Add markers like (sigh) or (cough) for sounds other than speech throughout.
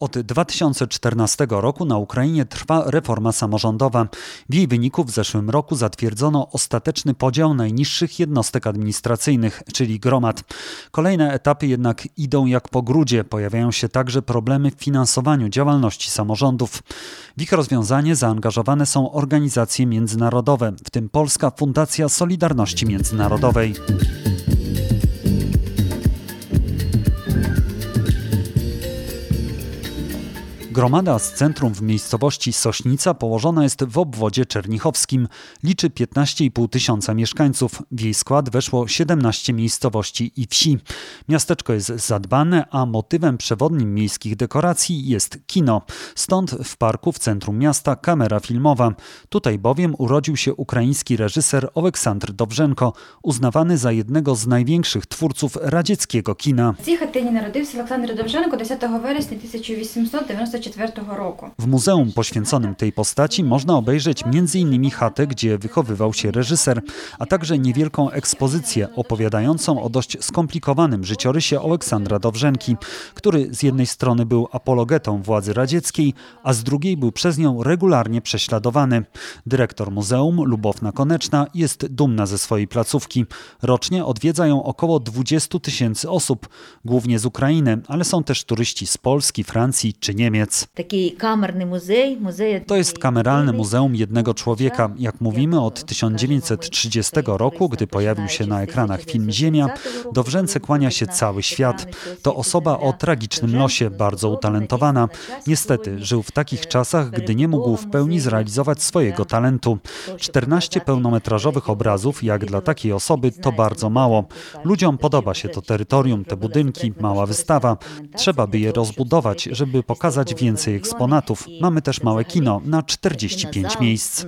Od 2014 roku na Ukrainie trwa reforma samorządowa. W jej wyniku w zeszłym roku zatwierdzono ostateczny podział najniższych jednostek administracyjnych, czyli gromad. Kolejne etapy jednak idą jak po grudzie. Pojawiają się także problemy w finansowaniu działalności samorządów. W ich rozwiązanie zaangażowane są organizacje międzynarodowe, w tym Polska Fundacja Solidarności Międzynarodowej. Gromada z centrum w miejscowości Sośnica położona jest w obwodzie czernichowskim. Liczy 15,5 tysiąca mieszkańców. W jej skład weszło 17 miejscowości i wsi. Miasteczko jest zadbane, a motywem przewodnim miejskich dekoracji jest kino. Stąd w parku w centrum miasta kamera filmowa. Tutaj bowiem urodził się ukraiński reżyser Oleksandr Dobrzenko, uznawany za jednego z największych twórców radzieckiego kina. W tej narodził się Oleksandr Dobrzenko 10 września 1894 roku. W muzeum poświęconym tej postaci można obejrzeć m.in. chatę, gdzie wychowywał się reżyser, a także niewielką ekspozycję opowiadającą o dość skomplikowanym życiorysie Aleksandra Dowrzenki, który z jednej strony był apologetą władzy radzieckiej, a z drugiej był przez nią regularnie prześladowany. Dyrektor muzeum, Lubowna Koneczna, jest dumna ze swojej placówki. Rocznie odwiedza ją około 20 tysięcy osób, głównie z Ukrainy, ale są też turyści z Polski, Francji czy Niemiec. Taki kamerny. To jest kameralne muzeum jednego człowieka. Jak mówimy, od 1930 roku, gdy pojawił się na ekranach film Ziemia, do Wrzęce kłania się cały świat. To osoba o tragicznym losie, bardzo utalentowana. Niestety, żył w takich czasach, gdy nie mógł w pełni zrealizować swojego talentu. 14 pełnometrażowych obrazów, jak dla takiej osoby, to bardzo mało. Ludziom podoba się to terytorium, te budynki, mała wystawa. Trzeba by je rozbudować, żeby pokazać więcej eksponatów. Mamy też małe kino na 45 miejsc.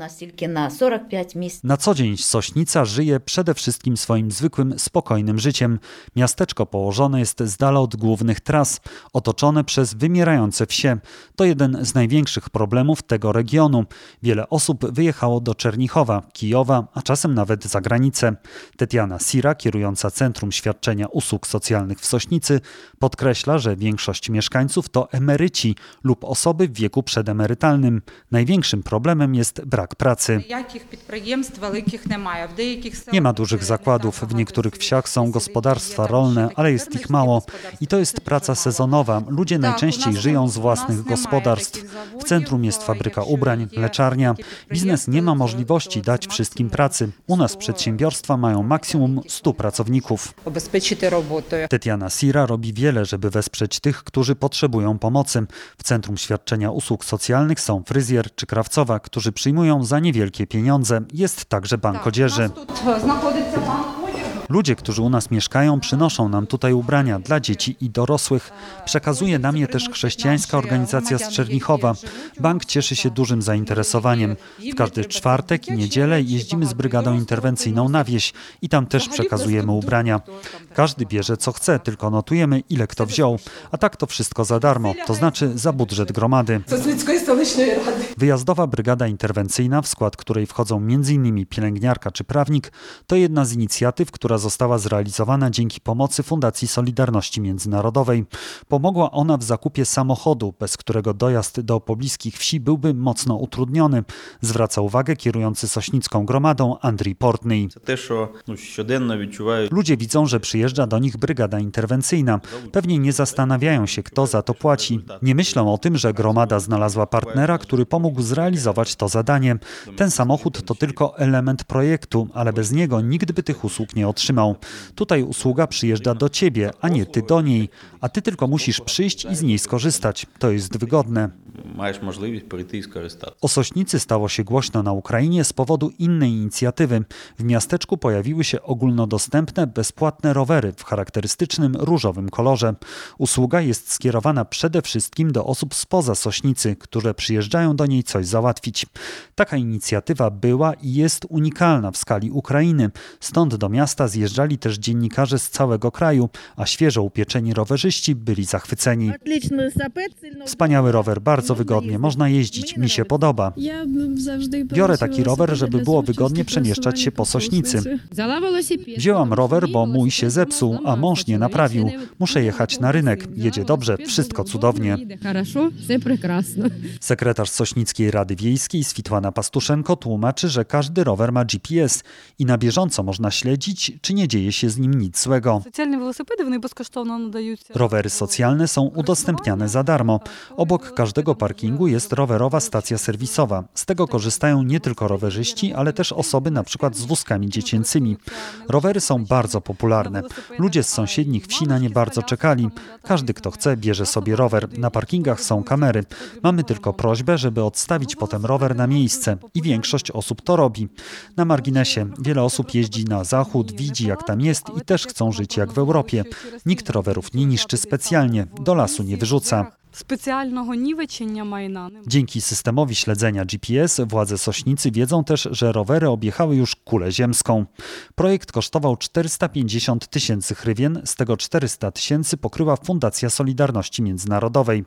Na co dzień Sośnica żyje przede wszystkim swoim zwykłym, spokojnym życiem. Miasteczko położone jest z dala od głównych tras, otoczone przez wymierające wsie. To jeden z największych problemów tego regionu. Wiele osób wyjechało do Czernichowa, Kijowa, a czasem nawet za granicę. Tetiana Sira, kierująca Centrum Świadczenia Usług Socjalnych w Sośnicy, podkreśla, że większość mieszkańców to emeryci lub osoby w wieku przedemerytalnym. Największym problemem jest brak pracy. Nie ma dużych zakładów. W niektórych wsiach są gospodarstwa rolne, ale jest ich mało. I to jest praca sezonowa. Ludzie najczęściej żyją z własnych gospodarstw. W centrum jest fabryka ubrań, leczarnia. Biznes nie ma możliwości dać wszystkim pracy. U nas przedsiębiorstwa mają maksimum 100 pracowników. Tetiana Sira robi wiele, żeby wesprzeć tych, którzy potrzebują pomocy. W Centrum Świadczenia Usług Socjalnych są fryzjer czy krawcowa, którzy przyjmują za niewielkie pieniądze. Jest także bank odzieży. Ludzie, którzy u nas mieszkają, przynoszą nam tutaj ubrania dla dzieci i dorosłych. Przekazuje nam je też chrześcijańska organizacja z Czernichowa. Bank cieszy się dużym zainteresowaniem. W każdy czwartek i niedzielę jeździmy z brygadą interwencyjną na wieś i tam też przekazujemy ubrania. Każdy bierze co chce, tylko notujemy ile kto wziął. A tak to wszystko za darmo, to znaczy za budżet gromady. Wyjazdowa brygada interwencyjna, w skład której wchodzą m.in. pielęgniarka czy prawnik, to jedna z inicjatyw, która została zrealizowana dzięki pomocy Fundacji Solidarności Międzynarodowej. Pomogła ona w zakupie samochodu, bez którego dojazd do pobliskich wsi byłby mocno utrudniony, zwraca uwagę kierujący sośnicką gromadą Andrii Portny. Ludzie widzą, że przyjeżdża do nich brygada interwencyjna. Pewnie nie zastanawiają się, kto za to płaci. Nie myślą o tym, że gromada znalazła partnera, który pomógł zrealizować to zadanie. Ten samochód to tylko element projektu, ale bez niego nikt by tych usług nie otrzymał. Tutaj usługa przyjeżdża do ciebie, a nie ty do niej, a ty tylko musisz przyjść i z niej skorzystać. To jest wygodne masz stało się głośno na Ukrainie z powodu innej inicjatywy. W miasteczku pojawiły się ogólnodostępne, bezpłatne rowery w charakterystycznym różowym kolorze. Usługa jest skierowana przede wszystkim do osób spoza Sośnicy, które przyjeżdżają do niej coś załatwić. Taka inicjatywa była i jest unikalna w skali Ukrainy. Stąd do miasta zjeżdżali też dziennikarze z całego kraju, a świeżo upieczeni rowerzyści byli zachwyceni. Wspaniały rower, bardzo wygodny wygodnie, można jeździć, mi się podoba. Biorę taki rower, żeby było wygodnie przemieszczać się po Sośnicy. Wzięłam rower, bo mój się zepsuł, a mąż nie naprawił. Muszę jechać na rynek. Jedzie dobrze, wszystko cudownie. Sekretarz Sośnickiej Rady Wiejskiej Switłana Pastuszenko tłumaczy, że każdy rower ma GPS i na bieżąco można śledzić, czy nie dzieje się z nim nic złego. Rowery socjalne są udostępniane za darmo. Obok każdego parkingu jest rowerowa stacja serwisowa. Z tego korzystają nie tylko rowerzyści, ale też osoby na przykład z wózkami dziecięcymi. Rowery są bardzo popularne. Ludzie z sąsiednich wsi na nie bardzo czekali. Każdy, kto chce, bierze sobie rower. Na parkingach są kamery. Mamy tylko prośbę, żeby odstawić potem rower na miejsce i większość osób to robi. Na marginesie wiele osób jeździ na zachód, widzi jak tam jest i też chcą żyć jak w Europie. Nikt rowerów nie niszczy specjalnie, do lasu nie wyrzuca. Specjalnego niweczenia majna. Dzięki systemowi śledzenia GPS władze Sośnicy wiedzą też, że rowery objechały już kulę ziemską. Projekt kosztował 450 tysięcy hrywien, z tego 400 tysięcy pokryła Fundacja Solidarności Międzynarodowej.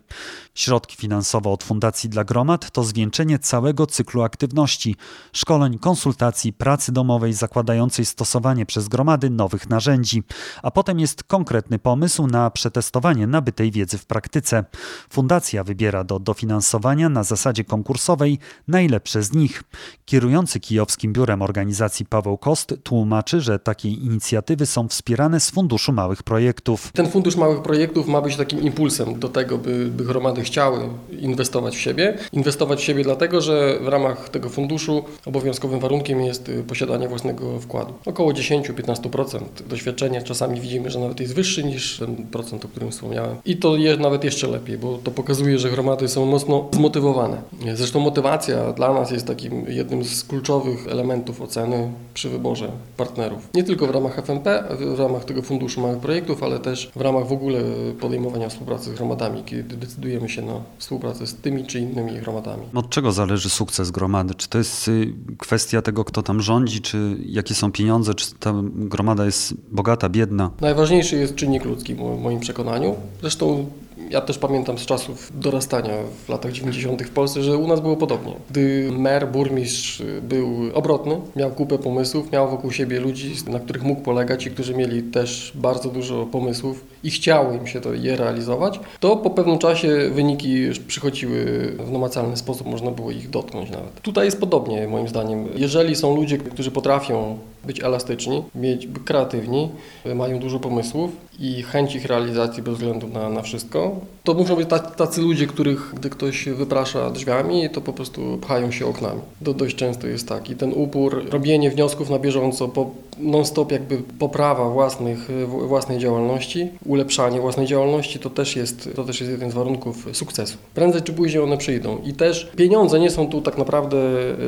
Środki finansowe od Fundacji dla Gromad to zwieńczenie całego cyklu aktywności szkoleń, konsultacji, pracy domowej zakładającej stosowanie przez gromady nowych narzędzi, a potem jest konkretny pomysł na przetestowanie nabytej wiedzy w praktyce. Fundacja wybiera do dofinansowania na zasadzie konkursowej najlepsze z nich. Kierujący kijowskim biurem organizacji Paweł Kost tłumaczy, że takie inicjatywy są wspierane z Funduszu Małych Projektów. Ten fundusz małych projektów ma być takim impulsem do tego, by, by gromady chciały inwestować w siebie. Inwestować w siebie dlatego, że w ramach tego funduszu obowiązkowym warunkiem jest y, posiadanie własnego wkładu. Około 10-15% doświadczenia czasami widzimy, że nawet jest wyższy niż ten procent, o którym wspomniałem. I to jest nawet jeszcze lepiej, bo to pokazuje, że gromady są mocno zmotywowane. Zresztą motywacja dla nas jest takim jednym z kluczowych elementów oceny przy wyborze partnerów. Nie tylko w ramach FNP, w ramach tego Funduszu Małych Projektów, ale też w ramach w ogóle podejmowania współpracy z gromadami, kiedy decydujemy się na współpracę z tymi czy innymi gromadami. Od czego zależy sukces gromady? Czy to jest y, kwestia tego, kto tam rządzi, czy jakie są pieniądze, czy ta gromada jest bogata, biedna? Najważniejszy jest czynnik ludzki, w moim przekonaniu. Zresztą ja też pamiętam z czasów dorastania w latach 90. w Polsce, że u nas było podobnie. Gdy mer, burmistrz był obrotny, miał kupę pomysłów, miał wokół siebie ludzi, na których mógł polegać i którzy mieli też bardzo dużo pomysłów i chciało im się to je realizować, to po pewnym czasie wyniki przychodziły w namacalny sposób, można było ich dotknąć nawet. Tutaj jest podobnie moim zdaniem. Jeżeli są ludzie, którzy potrafią być elastyczni, mieć kreatywni, mają dużo pomysłów i chęć ich realizacji bez względu na, na wszystko, to muszą być tacy, ludzie, których gdy ktoś wyprasza drzwiami, to po prostu pchają się oknami. To dość często jest tak. I ten upór, robienie wniosków na bieżąco, po, non-stop jakby poprawa własnych, własnej działalności, ulepszanie własnej działalności, to też, jest, to też jest jeden z warunków sukcesu. Prędzej czy później one przyjdą. I też pieniądze nie są tu tak naprawdę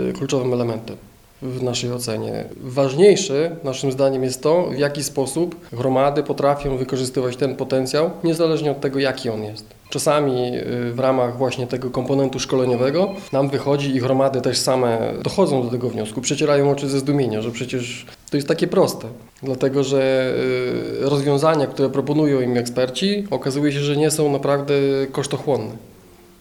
y, kluczowym elementem w naszej ocenie. Ważniejsze naszym zdaniem jest to, w jaki sposób gromady potrafią wykorzystywać ten potencjał, niezależnie od tego, jaki on jest. Czasami y, w ramach właśnie tego komponentu szkoleniowego nam wychodzi i gromady też same dochodzą do tego wniosku, przecierają oczy ze zdumienia, że przecież to jest takie proste. Dlatego, że y, rozwiązania, które proponują im eksperci, okazuje się, że nie są naprawdę kosztochłonne.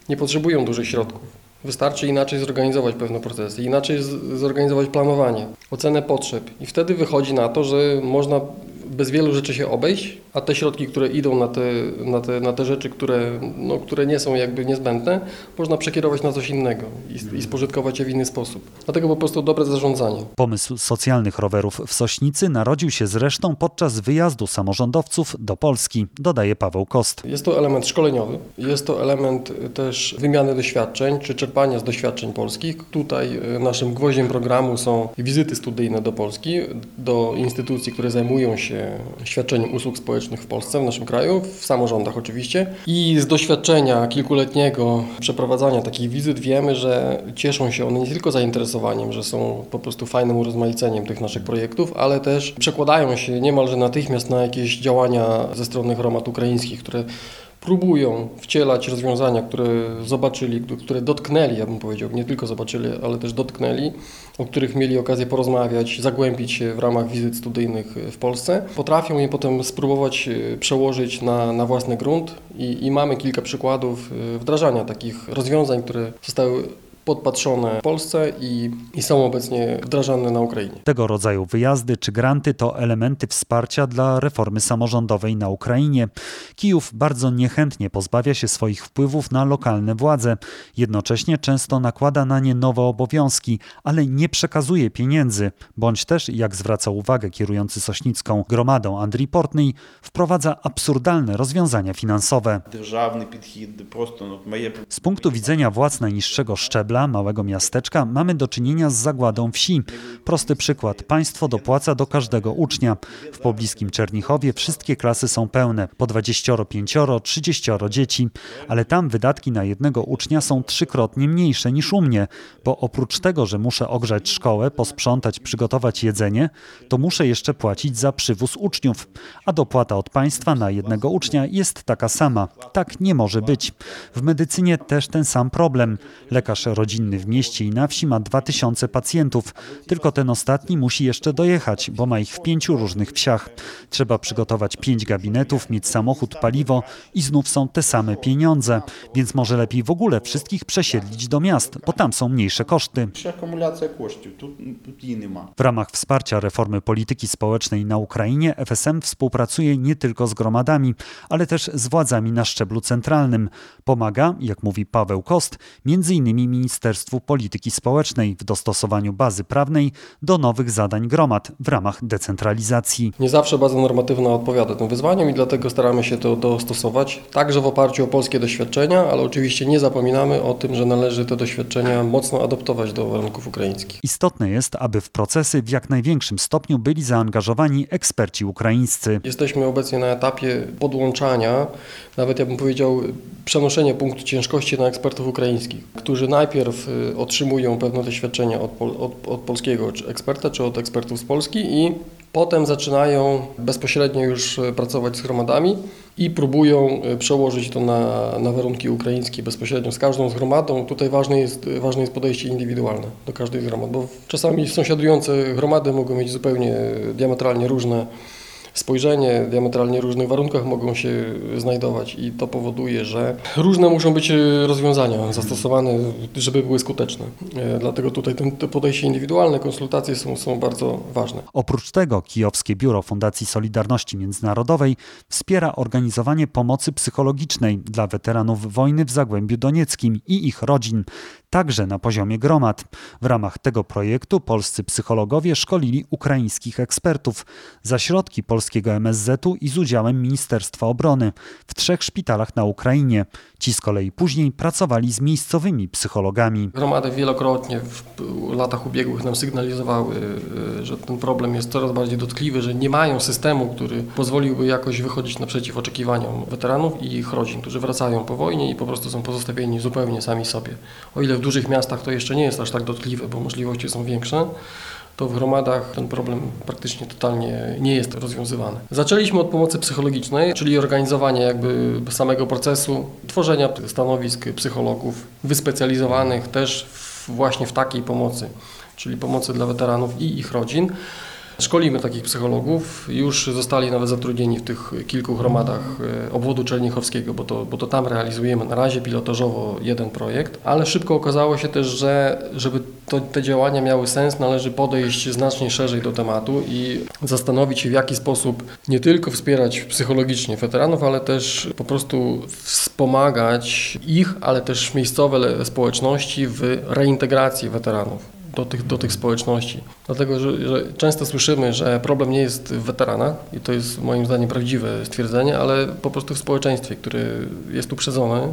Nie potrzebują dużych środków. Wystarczy inaczej zorganizować pewne procesy, inaczej zorganizować planowanie, ocenę potrzeb. I wtedy wychodzi na to, że można bez wielu rzeczy się obejść, a te środki, które idą na te, na te, na te rzeczy, które, no, które nie są jakby niezbędne, można przekierować na coś innego i, i spożytkować je w inny sposób. Dlatego po prostu dobre zarządzanie. Pomysł socjalnych rowerów w Sośnicy narodził się zresztą podczas wyjazdu samorządowców do Polski, dodaje Paweł Kost. Jest to element szkoleniowy, jest to element też wymiany doświadczeń, czy czerpania z doświadczeń polskich. Tutaj y, naszym gwoździem programu są wizyty studyjne do Polski, do instytucji, które zajmują się świadczeniem usług społecznych w Polsce, w naszym kraju, w samorządach oczywiście. I z doświadczenia kilkuletniego przeprowadzania takich wizyt wiemy, że cieszą się one nie tylko zainteresowaniem, że są po prostu fajnym urozmaiceniem tych naszych projektów, ale też przekładają się niemalże natychmiast na jakieś działania ze strony gromad ukraińskich, które próbują wcielać rozwiązania, które zobaczyli, które dotknęli, ja bym powiedział, nie tylko zobaczyli, ale też dotknęli, o których mieli okazję porozmawiać, zagłębić się w ramach wizyt studyjnych w Polsce. Potrafią je potem spróbować e, przełożyć na, na własny grunt i, i mamy kilka przykładów e, wdrażania takich rozwiązań, które zostały podpatrzone w Polsce i, i, są obecnie wdrażane na Ukrainie. Tego rodzaju wyjazdy czy granty to elementy wsparcia dla reformy samorządowej na Ukrainie. Kijów bardzo niechętnie pozbawia się swoich wpływów na lokalne władze. Jednocześnie często nakłada na nie nowe obowiązki, ale nie przekazuje pieniędzy, bądź też, jak zwraca uwagę kierujący Sośnicką gromadą Andrii Portnej, wprowadza absurdalne rozwiązania finansowe. Z punktu widzenia władz najniższego szczebla małego miasteczka, mamy do czynienia z zagładą wsi. Prosty przykład. Państwo dopłaca do każdego ucznia. W pobliskim Czernichowie wszystkie klasy są pełne. Po 25, 30 dzieci. Ale tam wydatki na jednego ucznia są trzykrotnie mniejsze niż u mnie. Bo oprócz tego, że muszę ogrzać szkołę, posprzątać, przygotować jedzenie, to muszę jeszcze płacić za przywóz uczniów. A dopłata od państwa na jednego ucznia jest taka sama. Tak nie może być. W medycynie też ten sam problem. Lekarz rodzinny rodzinny w mieście i na wsi ma 2000 pacjentów. Tylko ten ostatni musi jeszcze dojechać, bo ma ich w pięciu różnych wsiach. Trzeba przygotować pięć gabinetów, mieć samochód, paliwo i znów są te same pieniądze. Więc może lepiej w ogóle wszystkich przesiedlić do miast, bo tam są mniejsze koszty. W ramach wsparcia reformy polityki społecznej na Ukrainie FSM współpracuje nie tylko z gromadami, ale też z władzami na szczeblu centralnym. Pomaga, jak mówi Paweł Kost, między innymi minister Ministerstwu Polityki Społecznej w dostosowaniu bazy prawnej do nowych zadań gromad w ramach decentralizacji. Nie zawsze baza normatywna odpowiada tym wyzwaniom i dlatego staramy się to dostosować, także w oparciu o polskie doświadczenia, ale oczywiście nie zapominamy o tym, że należy te doświadczenia mocno adaptować do warunków ukraińskich. Istotne jest, aby w procesy w jak największym stopniu byli zaangażowani eksperci ukraińscy. Jesteśmy obecnie na etapie podłączania, nawet ja bym powiedział, przenoszenia punktu ciężkości na ekspertów ukraińskich, którzy najpierw y, otrzymują pewne doświadczenia od, od, od polskiego czy eksperta czy od ekspertów z Polski i potem zaczynają bezpośrednio już y, pracować z gromadami i próbują y, przełożyć to na, na warunki ukraińskie bezpośrednio z każdą z gromadą. Tutaj ważne jest, ważne jest podejście indywidualne do każdej z gromad, bo czasami sąsiadujące gromady mogą mieć zupełnie diametralnie różne spojrzenie, diametralnie różnych warunkach mogą się znajdować i to powoduje, że różne muszą być e, rozwiązania zastosowane, żeby były skuteczne. E, Dlatego tutaj to podejście indywidualne, konsultacje są, są bardzo ważne. Oprócz tego Kijowskie Biuro Fundacji Solidarności Międzynarodowej wspiera organizowanie pomocy psychologicznej dla weteranów wojny w Zagłębiu Donieckim i ich rodzin, także na poziomie gromad. W ramach tego projektu polscy psychologowie szkolili ukraińskich ekspertów za środki polskiego MSZ-u i z udziałem Ministerstwa Obrony w trzech szpitalach na Ukrainie. Ci z kolei później pracowali z miejscowymi psychologami. Gromady wielokrotnie w latach ubiegłych nam sygnalizowały, y, że ten problem jest coraz bardziej dotkliwy, że nie mają systemu, który pozwoliłby jakoś wychodzić naprzeciw oczekiwaniom weteranów i ich rodzin, którzy wracają po wojnie i po prostu są pozostawieni zupełnie sami sobie. O ile w dużych miastach to jeszcze nie jest aż tak dotkliwe, bo możliwości są większe, to w gromadach ten problem praktycznie totalnie nie jest rozwiązywany. Zaczęliśmy od pomocy psychologicznej, czyli organizowania jakby samego procesu, tworzenia stanowisk psychologów wyspecjalizowanych też w, właśnie w takiej pomocy, czyli pomocy dla weteranów i ich rodzin. Szkolimy takich psychologów, już zostali nawet zatrudnieni w tych kilku gromadach e, obwodu czernichowskiego, bo to, bo to tam realizujemy. Na razie pilotażowo jeden projekt, ale szybko okazało się też, że żeby to, te działania miały sens, należy podejść znacznie szerzej do tematu i zastanowić się w jaki sposób nie tylko wspierać psychologicznie weteranów, ale też po prostu wspomagać ich, ale też miejscowe społeczności w reintegracji weteranów do tych, do tych społeczności. Dlatego, że, że często słyszymy, że problem nie jest w weteranach i to jest moim zdaniem prawdziwe stwierdzenie, ale po prostu w społeczeństwie, które jest uprzedzone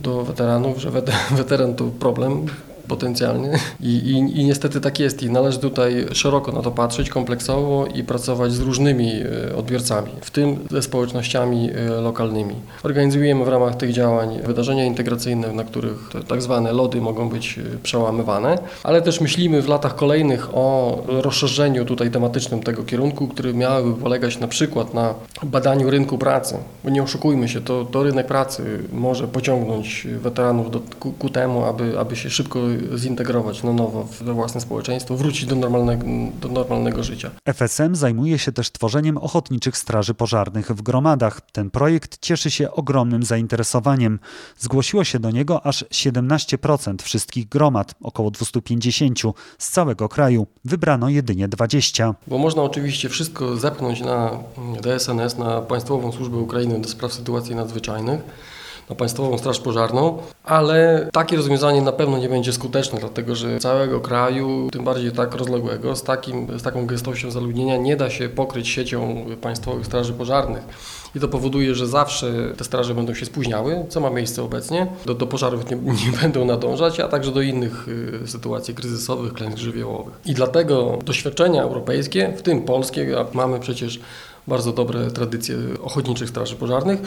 do weteranów, że wete- (laughs) weteran to problem. Potencjalny I, i, i niestety tak jest i należy tutaj szeroko na to patrzeć, kompleksowo i pracować z różnymi e, odbiorcami, w tym ze społecznościami e, lokalnymi. Organizujemy w ramach tych działań wydarzenia integracyjne, na których te tak zwane lody mogą być e, przełamywane, ale też myślimy w latach kolejnych o rozszerzeniu tutaj tematycznym tego kierunku, który miałyby polegać na przykład na badaniu rynku pracy. Bo nie oszukujmy się, to, to rynek pracy może pociągnąć weteranów do, ku, ku temu, aby, aby się szybko zintegrować na nowo we własne społeczeństwo, wrócić do normalnego, do normalnego życia. FSM zajmuje się też tworzeniem ochotniczych straży pożarnych w gromadach. Ten projekt cieszy się ogromnym zainteresowaniem. Zgłosiło się do niego aż 17% wszystkich gromad, około 250 z całego kraju. Wybrano jedynie 20. Bo można oczywiście wszystko zepchnąć na DSNS, na Państwową Służbę Ukrainy do Spraw Sytuacji Nadzwyczajnych, na Państwową Straż Pożarną, ale takie rozwiązanie na pewno nie będzie skuteczne, dlatego że całego kraju, tym bardziej tak rozległego, z, takim, z taką gęstością zaludnienia nie da się pokryć siecią Państwowych Straży Pożarnych. I to powoduje, że zawsze te straże będą się spóźniały, co ma miejsce obecnie. Do, do pożarów nie, (laughs) nie będą nadążać, a także do innych y, sytuacji kryzysowych, klęsk żywiołowych. I dlatego doświadczenia europejskie, w tym polskie, a mamy przecież bardzo dobre tradycje ochotniczych straży pożarnych,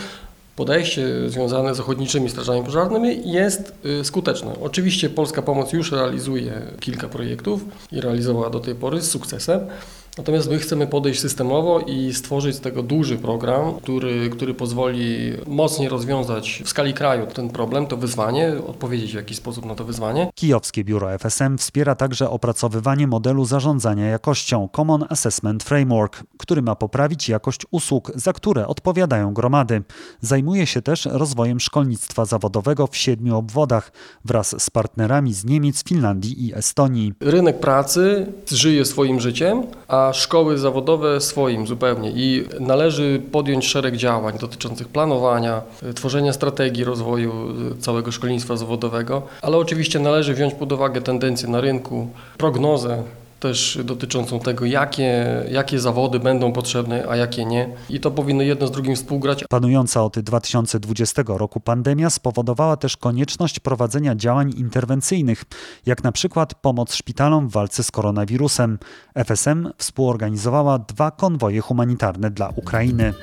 podejście związane z ochotniczymi strażami pożarnymi jest y, skuteczne. Oczywiście Polska Pomoc już realizuje kilka projektów i realizowała do tej pory z sukcesem. Natomiast my chcemy podejść systemowo i stworzyć z tego duży program, który, który pozwoli mocniej rozwiązać w skali kraju ten problem, to wyzwanie, odpowiedzieć w jakiś sposób na to wyzwanie. Kijowskie biuro FSM wspiera także opracowywanie modelu zarządzania jakością Common Assessment Framework, który ma poprawić jakość usług, za które odpowiadają gromady. Zajmuje się też rozwojem szkolnictwa zawodowego w siedmiu obwodach wraz z partnerami z Niemiec, Finlandii i Estonii. Rynek pracy żyje swoim życiem, a szkoły zawodowe swoim zupełnie i należy podjąć szereg działań dotyczących planowania, y, tworzenia strategii rozwoju y, całego szkolnictwa zawodowego, ale oczywiście należy wziąć pod uwagę tendencje na rynku, prognozę też dotyczącą tego, jakie, jakie zawody będą potrzebne, a jakie nie. I to powinno jedno z drugim współgrać. Panująca od 2020 roku pandemia spowodowała też konieczność prowadzenia działań interwencyjnych, jak na przykład pomoc szpitalom w walce z koronawirusem. FSM współorganizowała dwa konwoje humanitarne dla Ukrainy.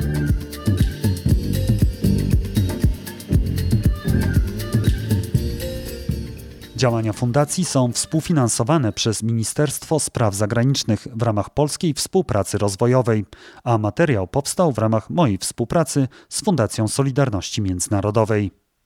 Działania fundacji są współfinansowane przez Ministerstwo Spraw Zagranicznych w ramach polskiej współpracy rozwojowej, a materiał powstał w ramach mojej współpracy z Fundacją Solidarności Międzynarodowej.